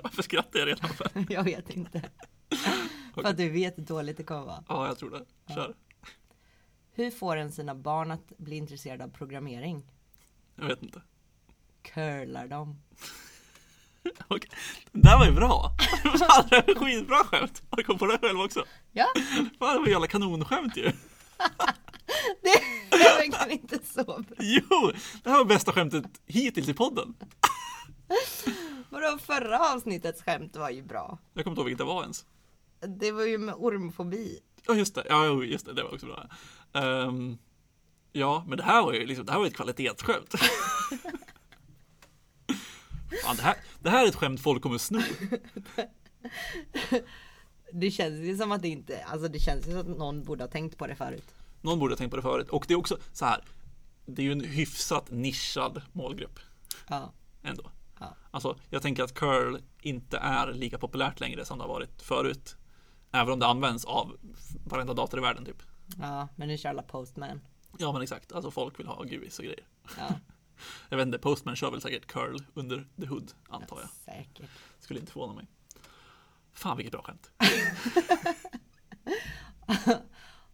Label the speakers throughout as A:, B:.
A: Varför skrattar jag redan för?
B: Jag vet inte. För att du vet hur dåligt det kommer vara.
A: Ja, jag tror det. Kör.
B: Hur får en sina barn att bli intresserade av programmering?
A: Jag vet inte.
B: Curlar dem.
A: Okej. Det där var ju bra. Fan, det var skitbra skämt. Har du kommit på det själv också?
B: Ja,
A: Fan, det var jävla kanonskämt ju.
B: det är verkligen inte så bra.
A: Jo, det här var bästa skämtet hittills i podden.
B: Vadå, förra avsnittets skämt var ju bra.
A: Jag kommer inte ihåg vilket det var ens.
B: Det var ju med ormfobi.
A: Ja, just det. Ja, just det. Det var också bra. Ehm, ja, men det här var ju liksom, det här var ett kvalitetsskämt. Fan, det, här, det här är ett skämt folk kommer sno.
B: Det känns ju som att det inte, alltså det känns ju som att någon borde ha tänkt på det förut.
A: Någon borde ha tänkt på det förut. Och det är också så här. Det är ju en hyfsat nischad målgrupp
B: Ja,
A: ändå.
B: Ja.
A: Alltså, jag tänker att curl inte är lika populärt längre som det har varit förut. Även om det används av varenda dator i världen typ.
B: ja, men nu kör alla postman.
A: Ja men exakt, alltså folk vill ha GUIs och grejer.
B: Ja,
A: Jag vet inte, Postman kör väl säkert curl under the hood antar jag.
B: säkert.
A: Skulle inte förvåna mig. Fan vilket bra skämt.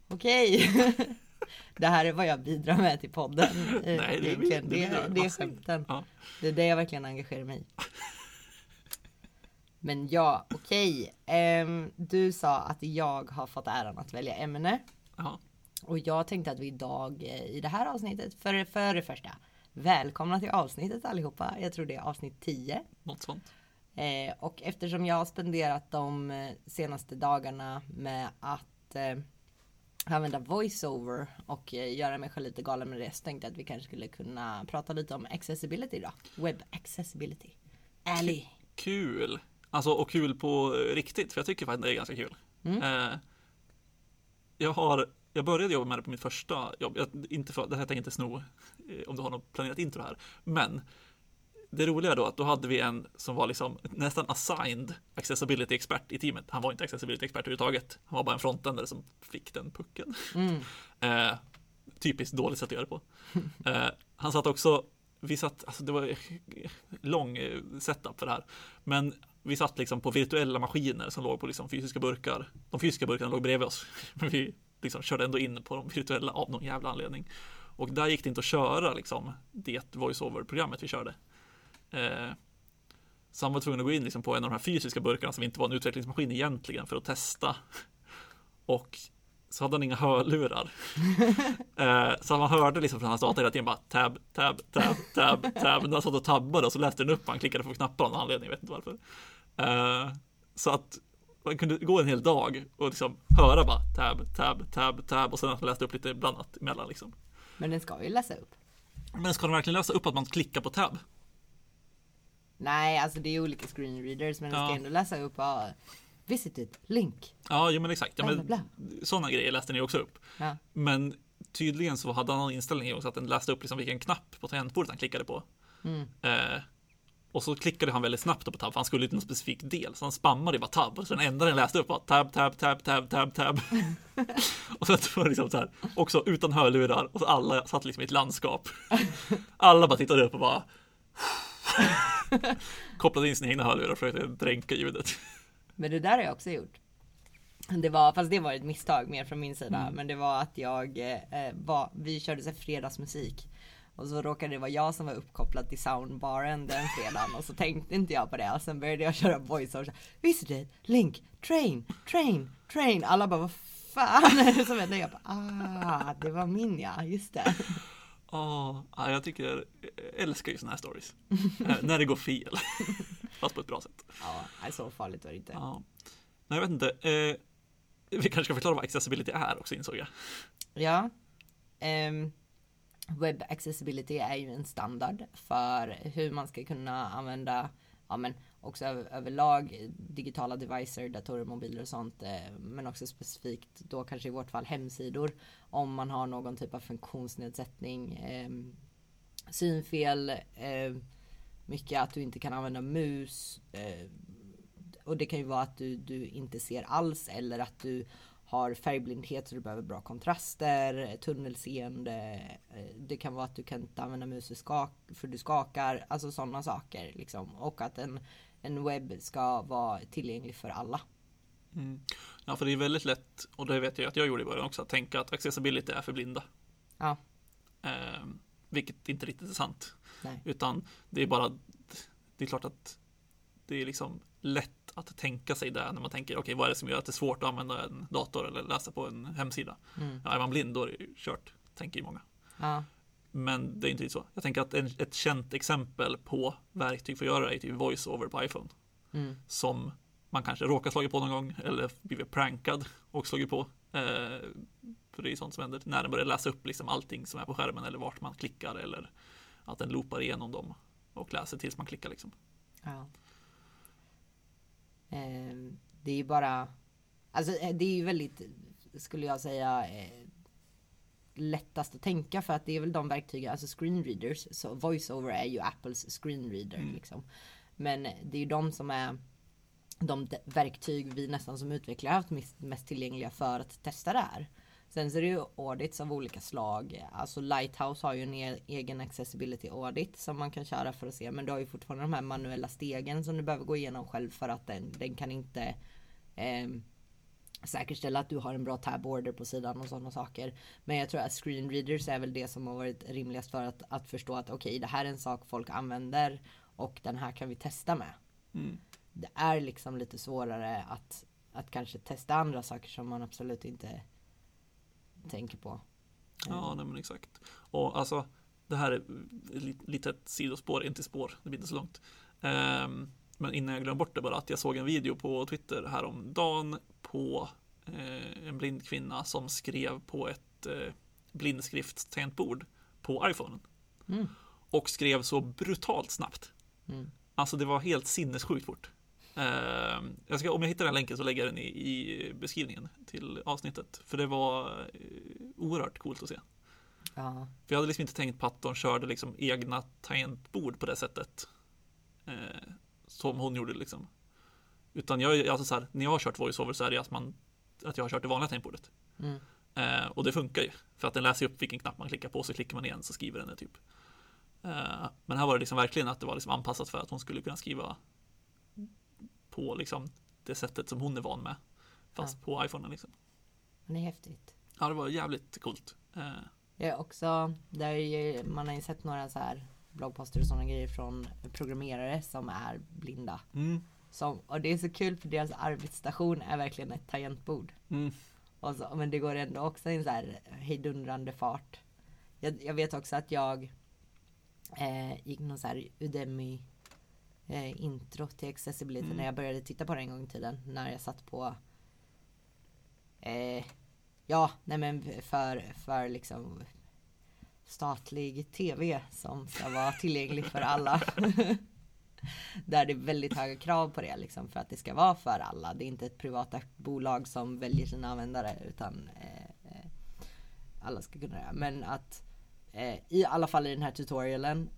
B: Okej. Det här är vad jag bidrar med till podden.
A: Nej, det-
B: egentligen.
A: det
B: det, det, är skämten.
A: Ja.
B: Det är det jag verkligen engagerar mig i. Men ja, okej. Ehm, du sa att jag har fått äran att välja ämne.
A: Ja.
B: Och jag tänkte att vi idag eh, i det här avsnittet, för, för det första, välkomna till avsnittet allihopa. Jag tror det är avsnitt 10.
A: Något sånt.
B: Eh, och eftersom jag har spenderat de eh, senaste dagarna med att eh, använda voiceover och eh, göra mig själv lite galen med det så tänkte jag att vi kanske skulle kunna prata lite om accessibility då. Web accessibility. Ally.
A: Kul! Alltså och kul på riktigt, för jag tycker faktiskt det är ganska kul. Eh, jag har jag började jobba med det på mitt första jobb. Jag, inte för, det här tänker jag inte sno eh, om du har något planerat intro här. Men det roliga då att då hade vi en som var liksom nästan assigned accessibility expert i teamet. Han var inte accessibility expert överhuvudtaget. Han var bara en frontändare som fick den pucken. Eh, typiskt dåligt sätt att göra det på. Eh, han satt också, vi satt, alltså det var lång eh, setup för det här. Men vi satt liksom på virtuella maskiner som låg på liksom fysiska burkar. De fysiska burkarna låg bredvid oss. Men vi liksom körde ändå in på de virtuella av någon jävla anledning. Och där gick det inte att köra liksom det voiceover-programmet vi körde. Eh, så han var tvungen att gå in liksom på en av de här fysiska burkarna som inte var en utvecklingsmaskin egentligen för att testa. Och så hade han inga hörlurar. eh, så man hörde liksom från hans dator hela tiden bara tab, tab, tab, tab, tab. När han satt och tabbade och så läste den upp han klickade på knappar av någon anledning, jag vet inte varför. Eh, så att man kunde gå en hel dag och liksom höra bara tab, tab, tab, tab och sen att man läste upp lite blandat emellan liksom.
B: Men den ska ju läsa upp.
A: Men ska de verkligen läsa upp att man klickar på tab?
B: Nej, alltså det är olika screenreaders men den ska
A: Ja.
B: ändå läsa upp uh, visited, link.
A: Ja, jo men exakt. Ja, men,
B: bla,
A: sådana grejer läste ni också upp.
B: Ja.
A: Men tydligen så hade han någon inställning också att den läste upp liksom vilken knapp på tangentbordet han klickade på.
B: Mm.
A: Eh, och så klickade han väldigt snabbt på tab, för han skulle till någon specifik del. Så han spammade bara tab. Så den enda den läste upp var tab, tab, tab, tab, tab, tab. och sen var det liksom så här, också utan hörlurar. Och så alla satt liksom i ett landskap. alla bara tittade upp och bara kopplade in sina egna hörlurar och försökte dränka ljudet.
B: Men det där har jag också gjort. Det var, fast det var ett misstag mer från min sida.
A: Mm.
B: Men det var att jag eh, var, vi körde så fredagsmusik. Och så råkade det vara jag som var uppkopplad till soundbaren den fredagen. Och så tänkte inte jag på det. Och sen började jag köra voiceover. Visited, link, train, train, train. Alla bara vad fan är det som händer? Jag bara ah, det var min ja, just det.
A: Ja, ja, jag tycker, jag älskar ju såna här stories. Eh, när det går fel. Fast på ett bra sätt.
B: Ja, så farligt var det inte.
A: Ja. Nej, jag vet inte. Eh, vi kanske ska förklara vad accessibility är också insåg jag.
B: Ja. Ehm, web accessibility är ju en standard för hur man ska kunna använda, ja men också över, överlag digitala devicer, datorer, mobiler och sånt. Eh, men också specifikt då kanske i vårt fall hemsidor. Om man har någon typ av funktionsnedsättning, eh, synfel, eh, mycket att du inte kan använda mus. Eh, och det kan ju vara att du, du inte ser alls eller att du har färgblindhet så du behöver bra kontraster, tunnelseende. eh, Det kan vara att du kan inte använda mus för, du skakar, alltså sådana saker liksom. Och att en, en webb ska vara tillgänglig för alla.
A: Mm. Ja, för det är väldigt lätt, och det vet jag att jag gjorde i början också, att tänka att accessibility är för blinda.
B: Ja.
A: Eh, vilket inte riktigt är sant.
B: Nej.
A: Utan det är bara, det är klart att det är liksom lätt att tänka sig det när man tänker, okej, okay, vad är det som gör att det är svårt att använda en dator eller läsa på en hemsida?
B: Mm.
A: Ja, är man blind då är det kört, tänker ju många.
B: Ja.
A: Men det är inte riktigt så. Jag tänker att en, ett känt exempel på verktyg för att göra det är typ voice-over på iPhone.
B: Mm.
A: Som man kanske råkar slagit på någon gång eller blivit prankad och slagit på. Eh, för det är sånt som händer när den börjar läsa upp liksom allting som är på skärmen eller vart man klickar eller att den loopar igenom dem och läser tills man klickar liksom.
B: Ja. Eh, det är ju bara, alltså eh, det är ju väldigt, skulle jag säga, eh, lättast att tänka för att det är väl de verktygen, alltså screenreaders, så voiceover är ju Apples screenreader
A: Mm.
B: liksom. Men det är ju de som är de verktyg vi nästan som utvecklare har haft mest, mest tillgängliga för att testa det här. Sen så är det ju audits av olika slag. Alltså Lighthouse har ju en e- egen accessibility audit som man kan köra för att se. Men du har ju fortfarande de här manuella stegen som du behöver gå igenom själv för att den, den kan inte ehm, säkerställa att du har en bra tab order på sidan och sådana saker. Men jag tror att screenreaders är väl det som har varit rimligast för att, att förstå att okej, det här är en sak folk använder och den här kan vi testa med.
A: Mm.
B: Det är liksom lite svårare att, att kanske testa andra saker som man absolut inte tänker på.
A: Ja, nej men exakt. Och alltså, det här är li- lite ett sidospår, inte spår, det blir inte så långt. Ehm, men innan jag glömmer bort det bara, att jag såg en video på Twitter häromdagen på eh, en blind kvinna som skrev på ett eh, blindskriftstangentbord på iPhonen.
B: Mm.
A: Och skrev så brutalt snabbt.
B: Mm.
A: Alltså det var helt sinnessjukt fort. Ehm, jag ska, om jag hittar den länken så lägger jag den i, i beskrivningen till avsnittet. För det var eh, oerhört coolt att se.
B: Ja,
A: För jag hade liksom inte tänkt på att de körde liksom egna tangentbord på det sättet. Eh, som hon gjorde liksom. Utan jag, alltså så här, när jag har kört voiceover så är det att, man, att jag har kört det vanliga tangentbordet.
B: mm.
A: Eh, och det funkar ju. För att den läser upp vilken knapp man klickar på, så klickar man igen så skriver den det typ. Eh, men här var det liksom verkligen att det var liksom anpassat för att hon skulle kunna skriva på liksom det sättet som hon är van med. Fast på iPhonen liksom.
B: det är häftigt.
A: Ja, det var jävligt coolt. Eh,
B: Jag är också, där är ju, man har ju sett några så här bloggposter och sådana grejer från programmerare som är blinda.
A: mm,
B: Som, och det är så kul för deras arbetsstation är verkligen ett tangentbord.
A: mm,
B: Och så, men det går ändå också i en så här hejdundrande fart. Jag, jag vet också att jag eh, gick någon så här Udemy eh, intro till accessibility
A: Mm.
B: när jag började titta på det en gång i tiden. När jag satt på eh, Ja, nej men för, för liksom statlig tv som ska vara tillgänglig för alla. Där det är väldigt höga krav på det liksom för att det ska vara för alla. Det är inte ett privat bolag som väljer sina användare utan eh, eh, alla ska kunna det. Men att eh, i alla fall i den här tutorialen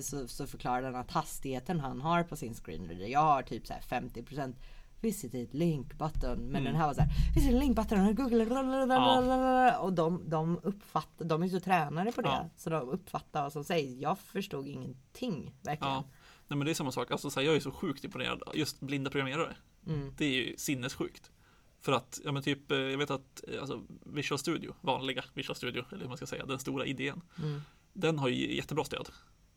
B: så, så förklarar den att hastigheten han har på sin screenreader. Jag har typ så här 50% Visit link button. Men
A: Mm.
B: den här var så här Visit link button Google och de, de uppfattar, de är så tränade på det.
A: Ja.
B: Så de uppfattar vad som sägs. Jag förstod ingenting verkligen.
A: ja. Nej men det är samma sak, alltså så här, jag är så sjukt imponerad. Just blinda programmerare.
B: Mm.
A: Det är ju sinnessjukt. För att, ja men typ, eh, jag vet att eh, alltså, Visual Studio, vanliga Visual Studio, eller hur man ska säga, den stora idén.
B: Mm.
A: Den har ju jättebra stöd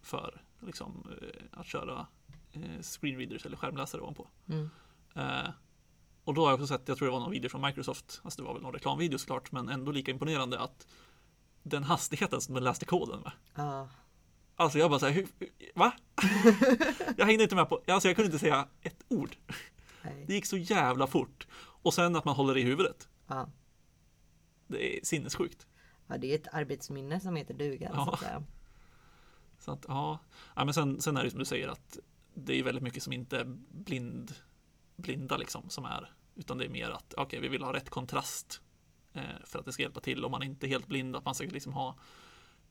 A: för liksom, eh, att köra eh, screenreaders eller skärmläsare ovanpå.
B: Mm.
A: Eh, och då har jag också sett, jag tror det var någon video från Microsoft, alltså det var väl någon reklamvideo såklart, men ändå lika imponerande att den hastigheten som den läste koden med.
B: Ja.
A: Alltså jag bara såhär, hur, va? jag hängde inte med på, alltså jag kunde inte säga ett ord.
B: Nej.
A: Det gick så jävla fort. Och sen att man håller i huvudet.
B: Ja.
A: Det är sinnessjukt.
B: ja, det är ett arbetsminne som heter duga.
A: Ja.
B: Så att
A: ja. ja men sen, sen är det som du säger att det är väldigt mycket som inte är blind, blinda liksom som är. Utan det är mer att, okej, vi vill ha rätt kontrast eh, för att det ska hjälpa till. Om man inte är helt blind, att man ska liksom ha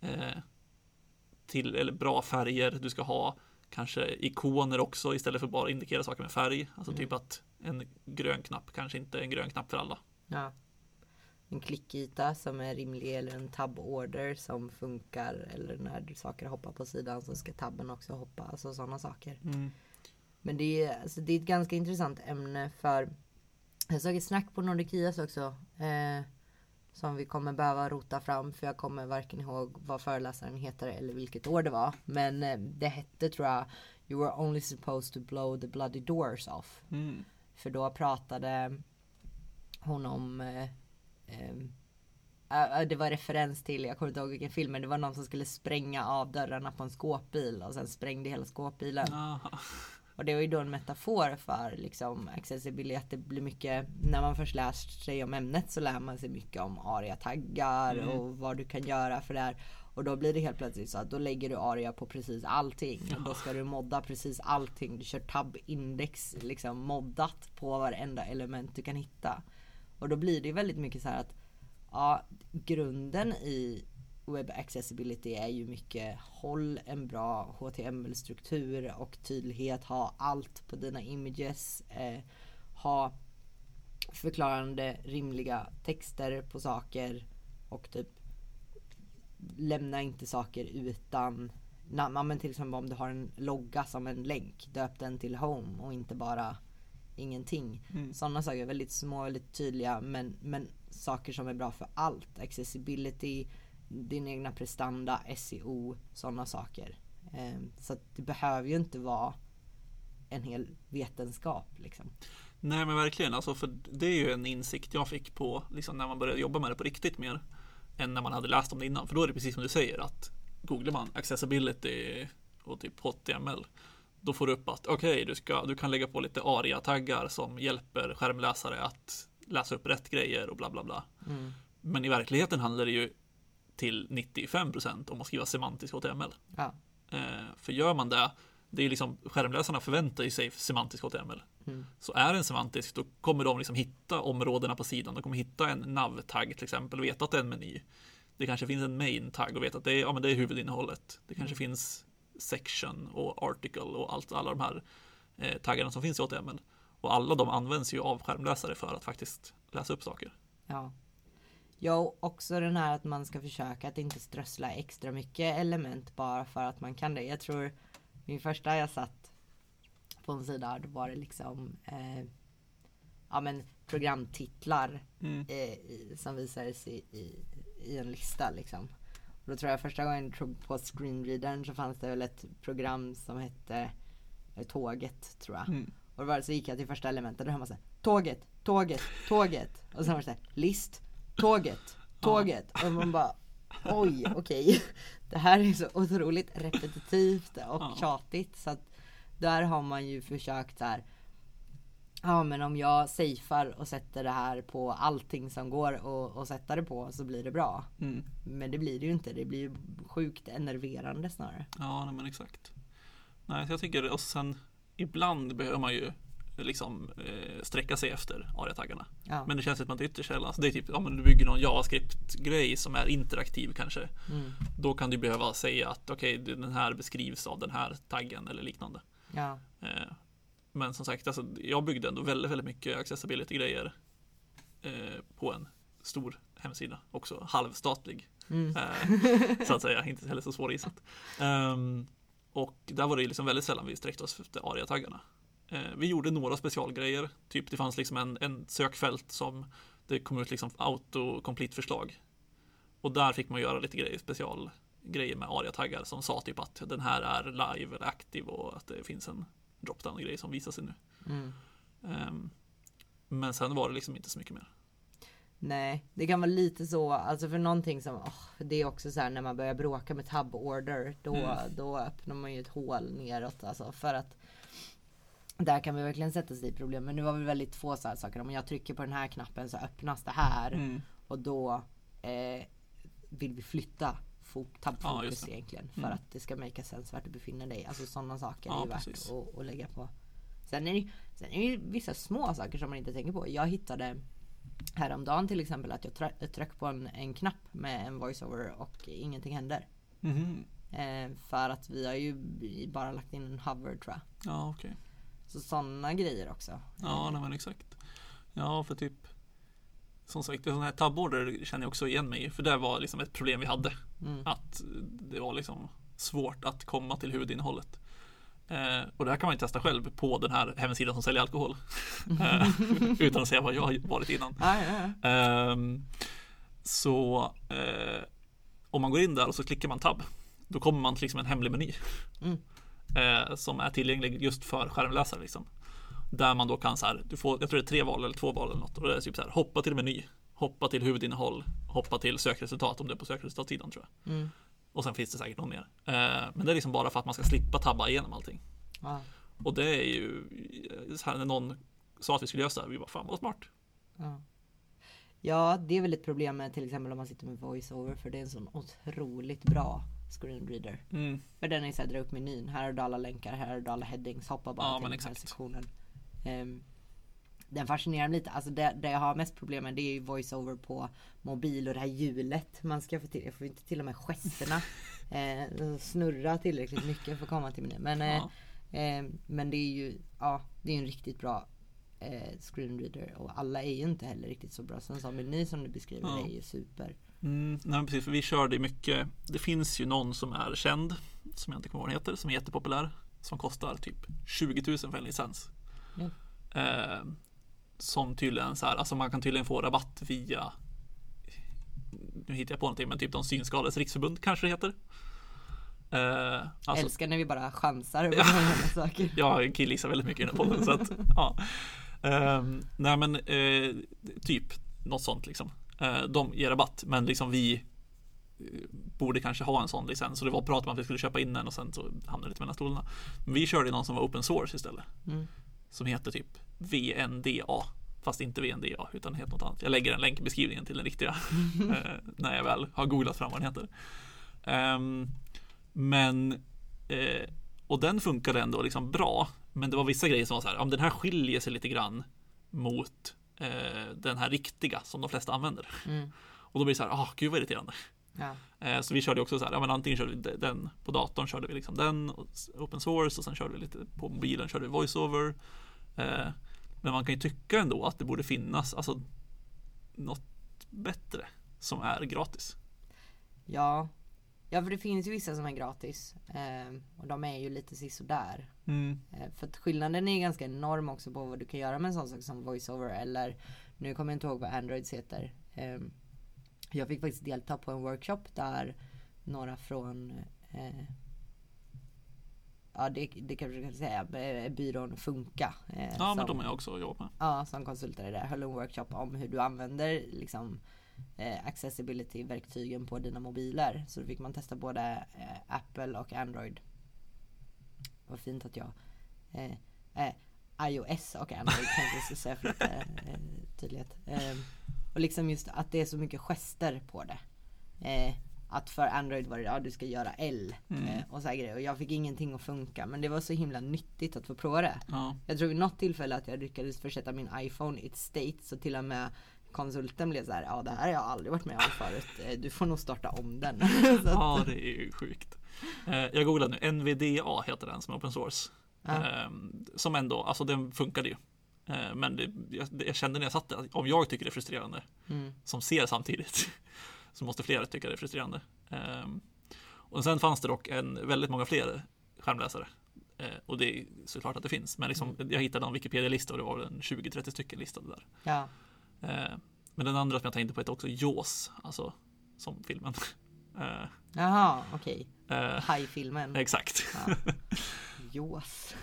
A: eh, till, eller bra färger. Du ska ha kanske ikoner också istället för bara indikera saker med färg. Alltså
B: Mm.
A: typ att en grön knapp kanske inte är en grön knapp för alla.
B: Ja. En klickyta som är rimlig eller en tab order som funkar eller när saker hoppar på sidan så ska tabben också hoppa. Alltså sådana saker. Men det är, alltså, det är ett ganska intressant ämne för jag såg ett snack på Nordikias också. Eh, som vi kommer behöva rota fram för jag kommer varken ihåg vad föreläsaren heter eller vilket år det var. Men eh, det hette tror jag You were only supposed to blow the bloody doors off.
A: Mm.
B: För då pratade hon om eh, eh, det var referens till, jag kommer inte ihåg vilken film, men det var någon som skulle spränga av dörrarna på en skåpbil och sen sprängde hela skåpbilen.
A: Aha.
B: Och det var ju då en metafor för liksom accessibility, att det blir mycket, när man först lär sig om ämnet så lär man sig mycket om aria-taggar
A: Mm.
B: och vad du kan göra för det här. Och då blir det helt plötsligt så att då lägger du aria på precis allting. Och då ska du modda precis allting. Du kör tab-index liksom moddat på varenda element du kan hitta. Och då blir det väldigt mycket så här att ja, grunden i web accessibility är ju mycket håll en bra HTML-struktur och tydlighet, ha allt på dina images, eh, ha förklarande rimliga texter på saker och typ lämna inte saker utan namn. men till exempel om du har en logga som en länk, döp den till home och inte bara ingenting.
A: Mm.
B: Sådana saker är väldigt små, väldigt tydliga men, men saker som är bra för allt. Accessibility, din egna prestanda, SEO, sådana saker. Eh, så det behöver ju inte vara en hel vetenskap liksom.
A: Nej men verkligen, alltså, för det är ju en insikt jag fick på liksom, när man började jobba med det på riktigt mer än när man hade läst om det innan. För då är det precis som du säger att googlar man accessibility och typ HTML då får du upp att okej, du, ska, du kan lägga på lite ARIA-taggar som hjälper skärmläsare att läsa upp rätt grejer och bla bla bla.
B: Mm.
A: Men i verkligheten handlar det ju till 95% om att skriva semantisk HTML.
B: Ja.
A: Eh, för gör man det, det är liksom skärmläsarna förväntar sig semantisk HTML.
B: Mm.
A: Så är den semantisk, då kommer de liksom hitta områdena på sidan. De kommer hitta en nav-tagg till exempel och veta att det är en meny. Det kanske finns en main-tagg och veta att det är, ja, men det är huvudinnehållet. Det kanske finns section och article och allt, alla de här eh, taggarna som finns i HTML. Och alla de används ju av skärmläsare för att faktiskt läsa upp saker.
B: Ja. Jo, också den här att man ska försöka att inte strössla extra mycket element bara för att man kan det. Jag tror min första jag satt på en sida, då var det liksom eh, ja men programtitlar
A: Mm.
B: eh, i, som visades i, i, i en lista liksom. Då tror jag första gången tro- på screenreadern så fanns det väl ett program som hette eh, Tåget tror jag.
A: Mm.
B: Och då var det, så gick jag till första elementet och då hör man såhär Tåget, tåget, tåget. Och sen var det såhär list, tåget, tåget. Och man bara oj, okej. Det här är så otroligt repetitivt och
A: Ja.
B: tjatigt. Så att där har man ju försökt så här. Ja men om jag safear och sätter det här på allting som går att sätta det på så blir det bra.
A: Mm.
B: Men det blir det ju inte. Det blir ju sjukt enerverande snarare.
A: Ja, nej, men exakt. Nej, så jag tycker, och sen ibland behöver man ju liksom eh, sträcka sig efter ARIA-taggarna.
B: Ja.
A: Men det känns som att man ytterst sällan, alltså det är typ, ja men du bygger någon JavaScript-grej som är interaktiv kanske.
B: Mm.
A: Då kan du behöva säga att okej, den här beskrivs av den här taggen eller liknande.
B: Ja.
A: Eh, men som sagt, alltså, jag byggde ändå väldigt, väldigt mycket accessibility-grejer eh, på en stor hemsida, också halvstatlig.
B: Mm.
A: Eh, så att säga, inte heller så svårgissat. Um, och där var det liksom väldigt sällan vi sträckte oss efter ARIA-taggarna. Eh, vi gjorde några specialgrejer, typ det fanns liksom en, en sökfält som det kom ut liksom autocomplete-förslag. Och där fick man göra lite grejer, specialgrejer med ARIA-taggar som sa typ att den här är live eller aktiv och att det finns en dropdown-grej som visar sig nu.
B: Mm.
A: Ehm, men sen var det liksom inte så mycket mer.
B: Nej, det kan vara lite så, alltså för någonting som, åh, det är också så här när man börjar bråka med tab order, då,
A: Mm.
B: då öppnar man ju ett hål neråt alltså för att där kan vi verkligen sätta sig i problem. Men nu var vi väldigt få så här saker. Om jag trycker på den här knappen så öppnas det här
A: Mm.
B: och då eh, vill vi flytta fo-
A: Ja,
B: egentligen för
A: Mm.
B: att det ska make sense vart du befinner dig. Alltså sådana saker
A: Ja,
B: är ju värt att, att lägga på. Sen är, det, sen är det vissa små saker som man inte tänker på. Jag hittade häromdagen till exempel att jag jag tryckte på en, en knapp med en voiceover och ingenting händer.
A: Mhm.
B: Eh, för att vi har ju bara lagt in en hover tror jag.
A: Ja, okej.
B: Så sådana grejer också.
A: Ja, nej, men exakt. Ja, för typ som sagt, sådana här tabborder känner jag också igen mig i. För det var liksom ett problem vi hade.
B: Mm.
A: Att det var liksom svårt att komma till huvudinnehållet. Eh, och det här kan man ju testa själv på den här hemsidan som säljer alkohol. Eh, utan att säga vad jag har varit innan.
B: Ja, ja.
A: Ehm, så eh, om man går in där och så klickar man tab. Då kommer man till liksom en hemlig meny.
B: Mm.
A: Eh, som är tillgänglig just för skärmläsare. Liksom. Där man då kan så här, du får, jag tror det är tre val eller två val eller något. Och det är typ så här, hoppa till meny, hoppa till huvudinnehåll, hoppa till sökresultat om det är på sökresultatsidan tror jag.
B: Mm.
A: Och sen finns det säkert någon mer. Eh, men det är liksom bara för att man ska slippa tabba igenom allting.
B: Ja.
A: Och det är ju så här när någon sa att vi skulle göra så här, vi bara fan vad smart.
B: Ja. ja, det är väl ett problem med till exempel om man sitter med voiceover för det är en sån otroligt bra screenreader.
A: Mm.
B: För den är så här, dra upp menyn, här har du alla länkar, här har du alla headings, hoppa bara
A: Ja,
B: till den här
A: exakt.
B: sektionen. Ehm, den fascinerar mig lite, alltså det, det jag har mest problem med det är ju voiceover på mobil och det här hjulet man ska få till. Jag får inte till och med gesterna eh, snurra tillräckligt mycket för att komma till menyn. Men, eh,
A: Ja.
B: eh, men det är ju, ja, det är en riktigt bra eh, screenreader och alla är ju inte heller riktigt så bra. Sen så meny som du beskriver
A: Ja.
B: är ju super.
A: Mm, nej, precis, för vi körde mycket. Det finns ju någon som är känd, som jag inte kommer ihåg vad den heter, som är jättepopulär. Som kostar typ 20 000 för en licens.
B: Ja.
A: Eh, som tydligen så här, alltså man kan tydligen få rabatt via nu hittar jag på någonting, men typ de synskadades riksförbund kanske det heter. Eh, alltså,
B: Älskar när vi bara chansar på sådana saker.
A: jag killgissar väldigt mycket i den här podden. så att, ja. Ehm, nej men eh, typ något sånt liksom. Eh, de ger rabatt men liksom vi eh, borde kanske ha en sån licens. Så det var prat om att vi skulle köpa in den och sen så hamnade det lite mellan stolarna. Men vi körde någon som var open source istället.
B: Mm.
A: Som heter typ VNDA. Fast inte VNDA utan helt något annat. Jag lägger en länk i beskrivningen till den riktiga. eh, när jag väl har googlat fram vad den heter. Ehm, men eh, och den funkade ändå liksom bra. Men det var vissa grejer som var så här, om den här skiljer sig lite grann mot eh, den här riktiga som de flesta använder.
B: Mm.
A: Och då blir det så här, ah, gud vad irriterande.
B: Ja.
A: Eh, så vi körde också så här, ja men antingen körde vi de- den på datorn, körde vi liksom den, open source och sen körde vi lite på mobilen, körde vi voiceover. Eh, men man kan ju tycka ändå att det borde finnas, alltså något bättre som är gratis.
B: Ja. Ja för det finns ju vissa som är gratis. Eh, och de är ju lite sisådär.
A: Mm.
B: Eh, för att skillnaden är ganska enorm också på vad du kan göra med en sån sak som voiceover eller nu kommer jag inte ihåg vad Androids heter. Jag fick faktiskt delta på en workshop där några från Ja det, det kanske kan säga, eh, byrån Funka. eh,
A: Ja, men
B: som-
A: de har jag också jobbat med.
B: Ja, som konsultade där höll en workshop om hur du använder liksom eh, accessibility-verktygen på dina mobiler. Så då fick man testa både eh, Apple och Android. Vad fint att jag eh, eh, iOS och Android kanske ska säga för lite tydlighet. Och liksom just att det är så mycket gester på det. Att för Android var det, ja du ska göra L eh, och så här grejer. Och jag fick ingenting att funka. Men det var så himla nyttigt att få prova det.
A: Ja,
B: Jag tror vid något tillfälle att jag lyckades försätta min iPhone i ett state så till och med konsulten blev så här, ja det här har jag aldrig varit med om förut. Eh, Du får nog starta om den.
A: ja det är ju sjukt. Eh, jag googlade nu, NVDA heter den som är open source.
B: Ja.
A: Eh, som ändå, alltså den funkade ju. Men det, jag, jag kände när jag satt där, om jag tycker det är frustrerande,
B: mm,
A: som ser samtidigt, så måste fler tycka det är frustrerande. Eh, och sen fanns det dock en, väldigt många fler skärmläsare. Eh, och det är såklart att det finns, men liksom, jag hittade en Wikipedia-lista och det var en 20-30 stycken listade där.
B: ja,
A: Eh, men den andra som jag tänkte på heter också Jaws, alltså som filmen. Eh,
B: jaha okej.
A: eh,
B: Haj-filmen.
A: exakt.
B: Ja.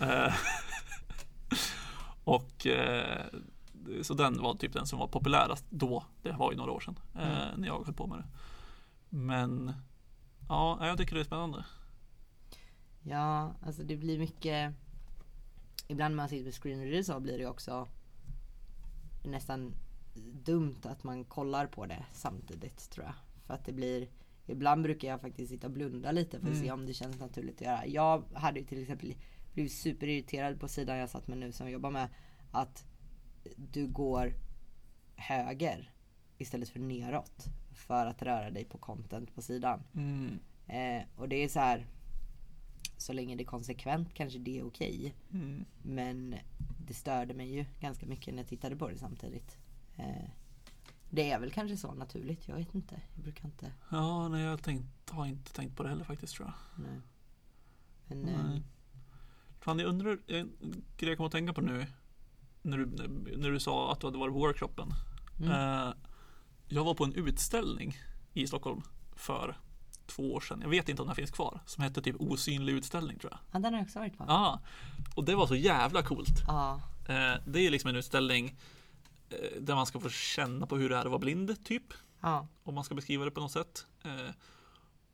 A: Eh, och så den var typ den som var populärast då. Det var ju några år sedan eh,
B: Mm.
A: när jag höll på med det. Men ja, jag tycker det är spännande.
B: Ja, alltså det blir mycket Ibland när man sitter på screenreader så blir det också nästan dumt att man kollar på det samtidigt tror jag. För att det blir Ibland brukar jag faktiskt sitta och blunda lite för att
A: Mm.
B: se om det känns naturligt att göra. Jag hade ju till exempel blivit superirriterad på sidan jag satt med nu som jag jobbar med. Att du går höger istället för neråt. För att röra dig på content på sidan.
A: Mm.
B: Eh, och det är så här. Så länge det är konsekvent kanske det är okej.
A: Mm.
B: Men det störde mig ju ganska mycket när jag tittade på det samtidigt. Eh, det är väl kanske så naturligt, jag vet inte. Jag brukar inte.
A: Ja, nej, jag tänkt, har inte tänkt på det heller faktiskt tror jag.
B: Nej. Men, eh,
A: Nej. Fan, jag undrar, en grej jag kommer att tänka på nu när du, när du sa att du hade varit på workshopen.
B: Mm.
A: Eh, jag var på en utställning i Stockholm för två år sedan. Jag vet inte om den finns kvar. Som hette typ Osynlig utställning tror jag.
B: Ja, den har jag också varit på.
A: Ja, och det var så jävla coolt.
B: Ja.
A: Eh, det är liksom en utställning eh, där man ska få känna på hur det är att vara blind, typ.
B: Ja.
A: Om man ska beskriva det på något sätt.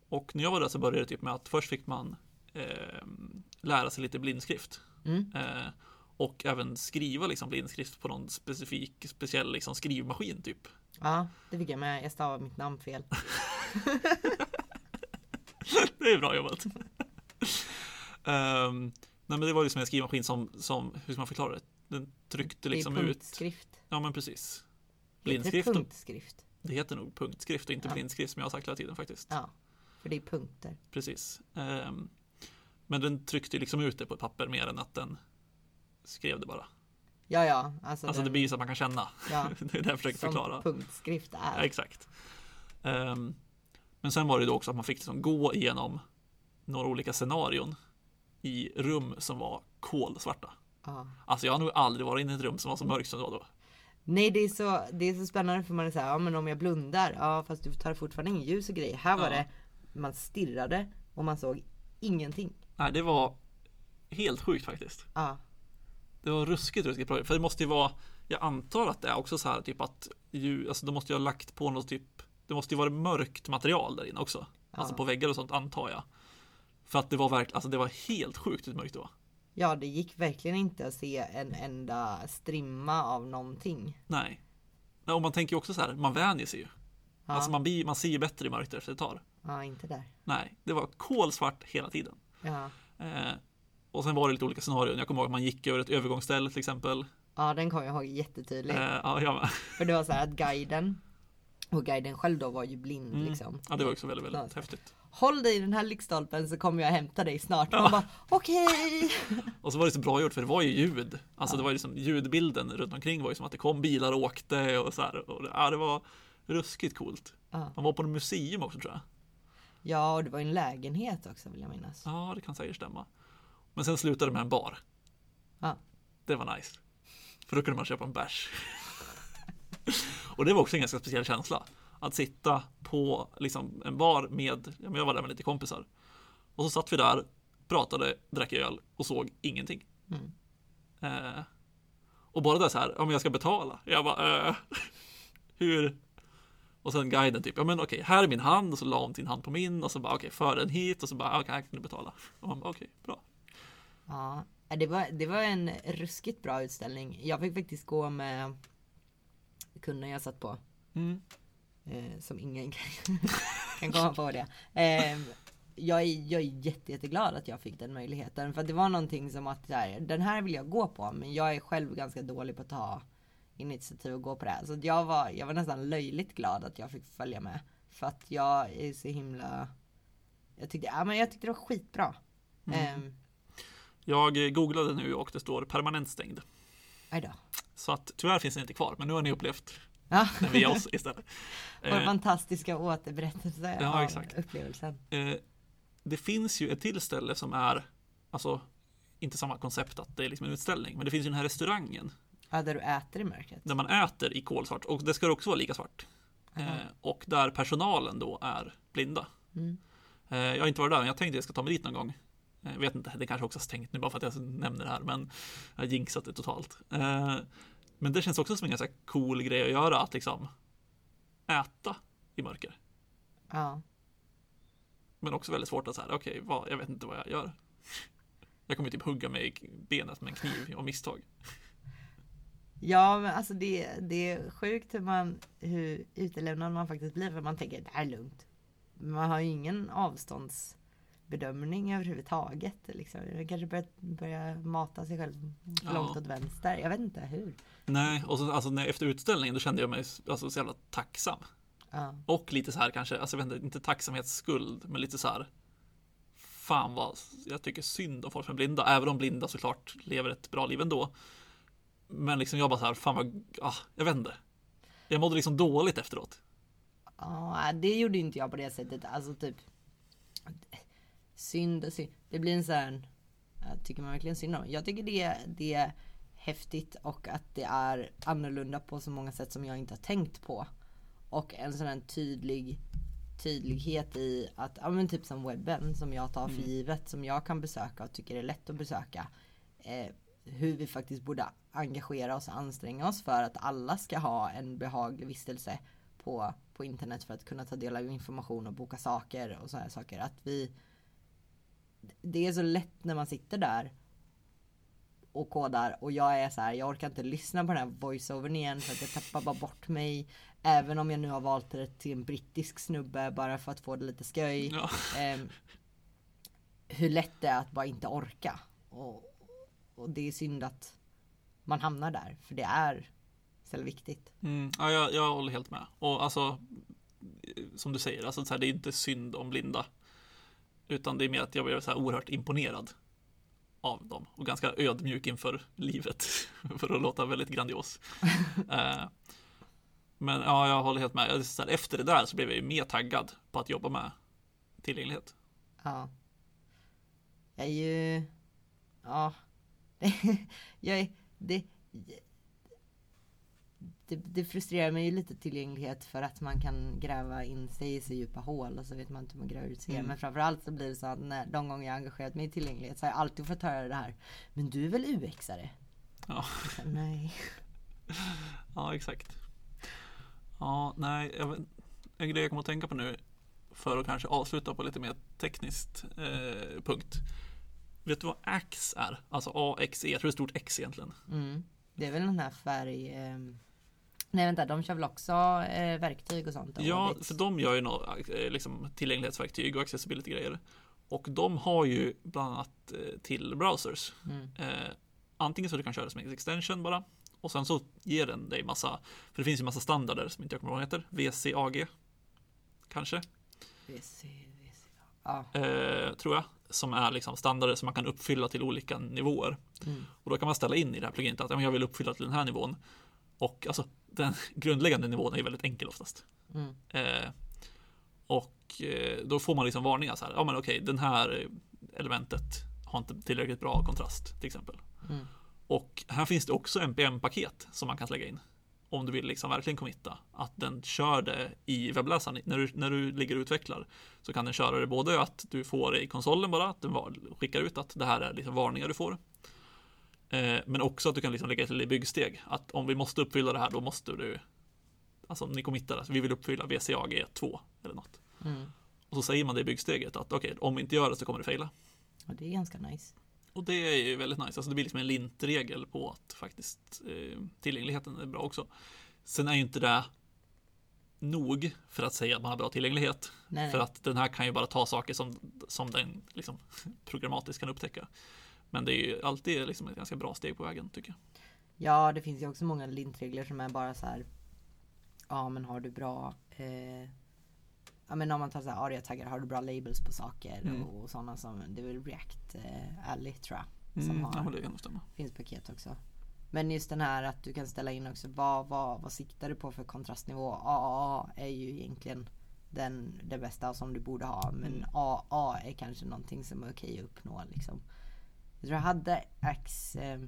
A: Och när jag var där så började det typ med att först fick man lära sig lite blindskrift.
B: Mm.
A: Och även skriva liksom blindskrift på någon specifik, speciell liksom skrivmaskin typ.
B: ja, det fick jag med. Jag stavade mitt namn fel.
A: Det är bra jobbat. Ehm, nej men det var liksom en skrivmaskin som, som, hur ska man förklara det? Den tryckte liksom
B: det är
A: ut.
B: punktskrift.
A: Ja men precis.
B: Heter
A: Blindskrift.
B: punktskrift?
A: Det heter nog punktskrift och inte
B: Ja.
A: blindskrift som jag har sagt hela tiden faktiskt.
B: Ja, för det är punkter.
A: Precis. Ehm, men den tryckte liksom ut det på ett papper mer än att den skrev det bara.
B: Ja, ja, alltså,
A: Alltså det
B: den,
A: blir ju så att man kan känna.
B: ja,
A: det är det jag försöker
B: som
A: förklara.
B: punktskrift
A: Ja,
B: är.
A: exakt. Ehm, men sen var det då också att man fick liksom gå igenom några olika scenarion i rum som var kolsvarta.
B: Ja.
A: Alltså jag har nog aldrig varit inne i ett rum som var så mörkt som det var då.
B: Nej, det är, så, det är så spännande för man är så här, ja men om jag blundar, ja fast du tar fortfarande in ljus och grejer. Här var
A: Ja.
B: det, man stirrade och man såg ingenting.
A: Nej, det var helt sjukt faktiskt.
B: Ja,
A: Det var ruskigt, ruskigt bra. För det måste ju vara, jag antar att det är också så här typ att ju, alltså de måste ju ha lagt på något typ, det måste ju vara mörkt material där inne också. Alltså
B: Ja.
A: på väggar och sånt antar jag. För att det var verkligen, alltså det var helt sjukt hur mörkt det var.
B: ja det gick verkligen inte att se en enda strimma av någonting.
A: Nej. Nej, Och man tänker ju också så här, man vänjer sig ju.
B: Ja,
A: Alltså man, blir, man ser ju bättre i mörker efter ett tag.
B: ja inte där.
A: Nej, det var kolsvart hela tiden.
B: Ja.
A: Eh, och sen var det lite olika scenarion. Jag kommer ihåg att man gick över ett övergångsställe till exempel.
B: ja, den kommer jag ihåg jättetydligt.
A: Eh, ja, jag med.
B: För det var så här att guiden, och guiden själv då var ju blind
A: Mm.
B: liksom.
A: Ja, det var också väldigt, väldigt häftigt.
B: Håll dig i den här lyktstolpen så kommer jag hämta dig snart.
A: Ja.
B: Man bara okej.
A: Och så var det så bra gjort för det var ju ljud. Alltså
B: Ja.
A: det var ju liksom ljudbilden runt omkring var ju som att det kom bilar och åkte och så här. Och det, ja, det var ruskigt coolt.
B: Ja.
A: Man var på en museum också tror jag.
B: ja, och det var ju en lägenhet också vill jag minnas.
A: Ja, det kan säkert stämma. Men sen slutade det med en bar.
B: Ja.
A: Det var nice. För då kunde man köpa en bärs. och det var också en ganska speciell känsla. Att sitta på liksom, en bar med, jag var där med lite kompisar. Och så satt vi där, pratade, drack öl och såg ingenting.
B: Mm.
A: Eh, och bara där så här, om jag ska betala. Jag bara, eh, hur? Och sen guiden typ, ja men okej, här är min hand och så la hon sin hand på min och så bara okej, för den hit och så bara okej, här kan du betala. Och man bara okej, bra.
B: Ja, det var, det var en ruskigt bra utställning. Jag fick faktiskt gå med kunden jag satt på.
A: Mm.
B: Eh, som ingen kan, kan komma på det. Eh, jag, är, jag är jätte, jätteglad att jag fick den möjligheten. För det var någonting som att här, den här vill jag gå på. Men jag är själv ganska dålig på att ta initiativ och gå på det här. Så att jag, var, jag var nästan löjligt glad att jag fick följa med. För att jag är så himla... Jag tyckte, ja, men jag tyckte det var skitbra.
A: Mm.
B: Eh,
A: Jag googlade nu och det står permanent stängd. Så att tyvärr finns den inte kvar, men nu har ni upplevt
B: Ja.
A: den via oss istället.
B: Vår
A: Eh,
B: fantastiska återberättelse
A: Ja,
B: av
A: exakt.
B: upplevelsen.
A: eh, det finns ju ett till ställe som är, alltså inte samma koncept att det är liksom en utställning, men det finns ju den här restaurangen
B: Ja, där du äter i mörkret.
A: där man äter i kolsvart och det ska också vara lika svart.
B: Aha.
A: Eh, och där personalen då är blinda.
B: Mm.
A: Jag har inte varit där, men jag tänkte jag ska ta mig dit någon gång. Eh, Jag vet inte, det kanske också har stängt nu bara för att jag nämner det här, men jag har jinxat det totalt. Eh, Men det känns också som en ganska cool grej att göra, att liksom äta i mörker.
B: Ja.
A: Men också väldigt svårt att säga, okej, vad, jag vet inte vad jag gör. Jag kommer typ hugga mig i benet med en kniv av misstag.
B: Ja, men alltså det, det är sjukt hur, man, hur utelämnad man faktiskt blir för man tänker det här är lugnt. Man har ju ingen avståndsbedömning överhuvudtaget. Liksom. Man kanske börjar, börjar mata sig själv
A: Ja.
B: långt åt vänster. Jag vet inte hur.
A: Nej, och så, alltså, när, efter utställningen då kände jag mig alltså, så jävla tacksam.
B: Ja.
A: Och lite så här kanske, alltså jag vet inte, inte tacksamhetsskuld, men lite så här. Fan vad jag tycker synd om folk som är blinda, även om blinda såklart lever ett bra liv ändå. Men liksom jag bara så här, fan vad, ah, jag vet inte. Jag mådde liksom dåligt efteråt.
B: Ja, det gjorde inte jag på det sättet. Alltså typ synd och synd. Det blir en sån här Jag tycker man verkligen synd om. Jag tycker det, det är häftigt och att det är annorlunda på så många sätt som jag inte har tänkt på. Och en sån här tydlig tydlighet i att, ja men typ som webben som jag tar för givet, som jag kan besöka och tycker är lätt att besöka. Eh, hur vi faktiskt borde engagera oss och anstränga oss för att alla ska ha en behaglig vistelse på, på internet för att kunna ta del av information och boka saker och sådana saker. Att vi Det är så lätt när man sitter där och kodar och jag är så här, jag orkar inte lyssna på den här voiceovern igen för att jag tappar bara bort mig. Även om jag nu har valt det till en brittisk snubbe bara för att få det lite skoj.
A: Ja.
B: Eh, hur lätt det är att bara inte orka. Och, och det är synd att man hamnar där, för det är så viktigt.
A: Mm, ja, jag, jag håller helt med. Och alltså, som du säger, alltså, det är inte synd om blinda. Utan det är mer att jag blev så här oerhört imponerad av dem och ganska ödmjuk inför livet för att låta väldigt grandios. eh, men ja, jag håller helt med. Så här, efter det där så blev jag ju mer taggad på att jobba med tillgänglighet.
B: Ja. Jag är ju... Ja. jag är... Det, det, det frustrerar mig ju lite tillgänglighet för att man kan gräva in sig i så djupa hål och så vet man inte hur man gräver ut sig.
A: Mm.
B: Men framförallt så blir det så att när, de gånger jag engagerat mig i tillgänglighet så har jag alltid fått höra det här. Men du är väl UX-are?
A: Ja.
B: Så, Nej.
A: Ja, exakt. Ja, nej, jag en grej jag kommer att tänka på nu för att kanske avsluta på lite mer tekniskt eh, punkt. Vet du vad AX är? Alltså AXE, jag tror det är stort X egentligen.
B: Mm. Det är väl den här färg... ehm, Nej vänta, de kör väl också eh, verktyg och sånt? och
A: Ja,
B: bits?
A: för de gör ju några eh, liksom, tillgänglighetsverktyg och accessibility grejer. Och de har ju bland annat eh, till browsers.
B: Mm.
A: Eh, antingen så du kan köra det som en extension bara. Och sen så ger den dig massa, för det finns ju massa standarder som inte jag kommer ihåg vad heter. VCAG. Kanske.
B: VC, VC. Ja.
A: eh, tror jag, som är liksom standarder som man kan uppfylla till olika nivåer.
B: Mm.
A: Och då kan man ställa in i det här pluginet att jag vill uppfylla till den här nivån. Och alltså den grundläggande nivån är väldigt enkel oftast.
B: Mm.
A: Eh, och eh, då får man liksom varningar så här, ja men okej, den här elementet har inte tillräckligt bra kontrast till exempel.
B: Mm.
A: Och här finns det också NPM-paket som man kan lägga in. Om du vill liksom verkligen committa. Att den kör det i webbläsaren. När du, när du ligger och utvecklar så kan den köra det både att du får i konsolen bara, att den skickar ut att det här är liksom varningar du får. Eh, men också att du kan liksom lägga till i byggsteg. Att om vi måste uppfylla det här då måste du Alltså om ni committar, alltså, vi vill uppfylla VCAG 2 eller något.
B: Mm.
A: Och så säger man det i byggsteget att okej, om vi inte gör det så kommer det fejla.
B: Och det är ganska nice.
A: Och det är ju väldigt nice. Alltså det blir liksom en lintregel på att faktiskt eh, tillgängligheten är bra också. Sen är ju inte det nog för att säga att man har bra tillgänglighet.
B: Nej,
A: För att den här kan ju bara ta saker som, som den liksom, programmatiskt kan upptäcka. Men det är ju alltid liksom ett ganska bra steg på vägen tycker jag.
B: Ja, det finns ju också många lintregler som är bara så här. Ja, men har du bra eh, Ja men om man tar så här aria-taggar, har du bra labels på saker
A: Mm.
B: och, och sådana som, det är väl React eh, Ally tror jag. Som
A: Mm,
B: har,
A: ja, det kan stämma.
B: finns paket också. Men just den här att du kan ställa in också vad, vad, vad siktar du på för kontrastnivå? AAA är ju egentligen den, det bästa som du borde ha. Men
A: Mm.
B: AA är kanske någonting som är okej att uppnå liksom. Jag tror jag hade Ax eh,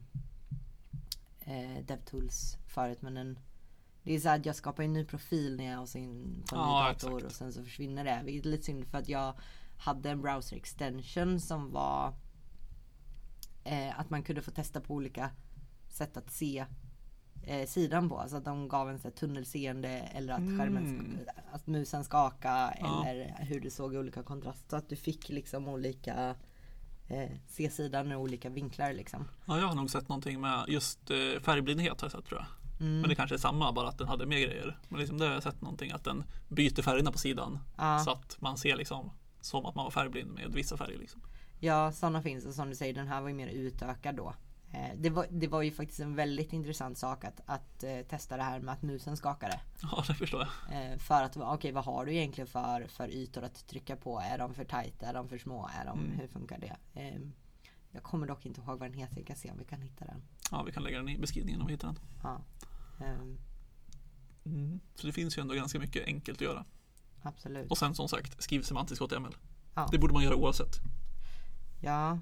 B: eh, DevTools förut men den det är så att jag skapar en ny profil när jag har in på en
A: Ja,
B: ny dator
A: exakt.
B: och sen så försvinner det. Vilket är lite synd för att jag hade en browser extension som var eh, att man kunde få testa på olika sätt att se eh, sidan på. Alltså att de gav en så här, tunnelseende eller att skärmen,
A: Mm.
B: sk- att musen skaka
A: Ja.
B: eller hur du såg i olika kontrast. Så att du fick liksom olika eh, se sidan ur olika vinklar liksom.
A: Ja, jag har nog sett någonting med just eh, färgblindhet har jag sett tror jag.
B: Mm.
A: Men det kanske är samma, bara att den hade mer grejer. Men liksom det har jag sett någonting att den byter färgerna på sidan.
B: Ja.
A: Så att man ser liksom som att man var färgblind med vissa färger. Liksom.
B: Ja, sådana finns och som du säger, den här var ju mer utökad då. Eh, det, var, det var ju faktiskt en väldigt intressant sak att, att eh, testa det här med att musen skakade.
A: Ja, det förstår jag.
B: Eh, för att, okej vad har du egentligen för, för ytor att trycka på? Är de för tajta? Är de för små? Är de,
A: Mm.
B: Hur funkar det? Eh, jag kommer dock inte ihåg vad den heter, jag kan se om vi kan hitta den.
A: Ja, vi kan lägga den i beskrivningen om vi hittar den.
B: Ja, ehm,
A: Mm. Så det finns ju ändå ganska mycket enkelt att göra.
B: absolut.
A: Och sen som sagt, skriv semantisk HTML.
B: Ja.
A: Det borde man göra oavsett.
B: Ja,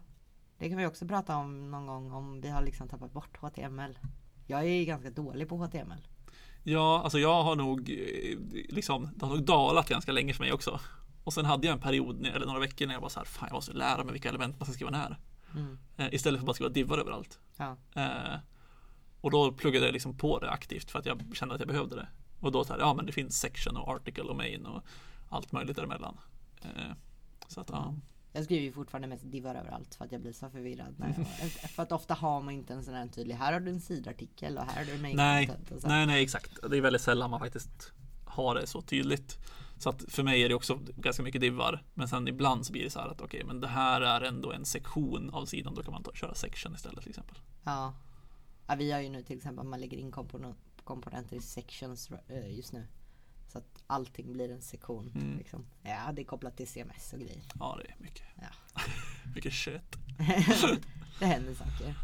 B: Det kan vi också prata om någon gång om vi har liksom tappat bort HTML. Jag är ganska dålig på HTML.
A: Ja, alltså jag har nog eh, liksom, det har nog dalat ganska länge för mig också. Och sen hade jag en period, eller några veckor när jag var så här, fan jag måste lära mig vilka element man ska skriva när.
B: Mm.
A: Eh, istället för att bara skriva divar överallt.
B: Ja.
A: Eh, och då pluggade jag liksom på det aktivt för att jag kände att jag behövde det. Och då så här, ja men det finns section och article och main och allt möjligt däremellan. Eh, så att ja.
B: Jag skriver ju fortfarande mest divar överallt för att jag blir så förvirrad. Jag, för att ofta har man inte en sån här tydlig, här har du en sidartikel och här har du main
A: Nej, nej, nej exakt. Det är väldigt sällan man faktiskt har det så tydligt. Så att för mig är det också ganska mycket divar. Men sen ibland så blir det så här att okej, men det här är ändå en sektion av sidan. Då kan man ta, köra section istället till exempel.
B: Ja. ja. Vi har ju nu till exempel, man lägger in komponenter, komponenter i sections eh, just nu. Så att allting blir en sektion.
A: Mm.
B: Liksom. Ja, det är kopplat till CMS och grejer.
A: Ja, det är mycket.
B: Ja.
A: mycket kött.
B: det händer saker.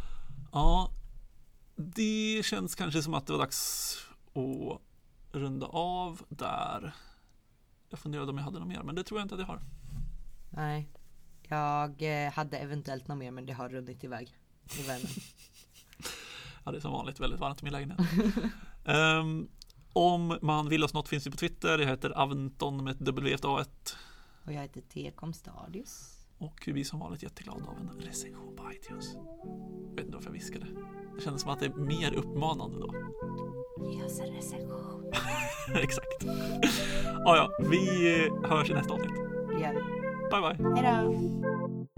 A: Ja, det känns kanske som att det var dags att runda av där. Jag funderade om jag hade något mer, men det tror jag inte att jag har.
B: Nej. Jag eh, hade eventuellt något mer men det har runnit iväg i värmen.
A: Ja, det är som vanligt väldigt varmt i min lägenhet. Ehm, om man vill oss något finns vi på Twitter. Jag heter Aventon med ett W A 1
B: Och jag heter T-com Stadius.
A: Och vi är som vanligt jätteglada av en recension på iTunes. Jag vet inte varför jag viskade. Det kändes som att det är mer uppmanande då.
B: Ge oss en recension.
A: Exakt. Ja, ja, vi hörs i nästa avsnitt.
B: Det gör vi.
A: Bye, bye.
B: Hejdå!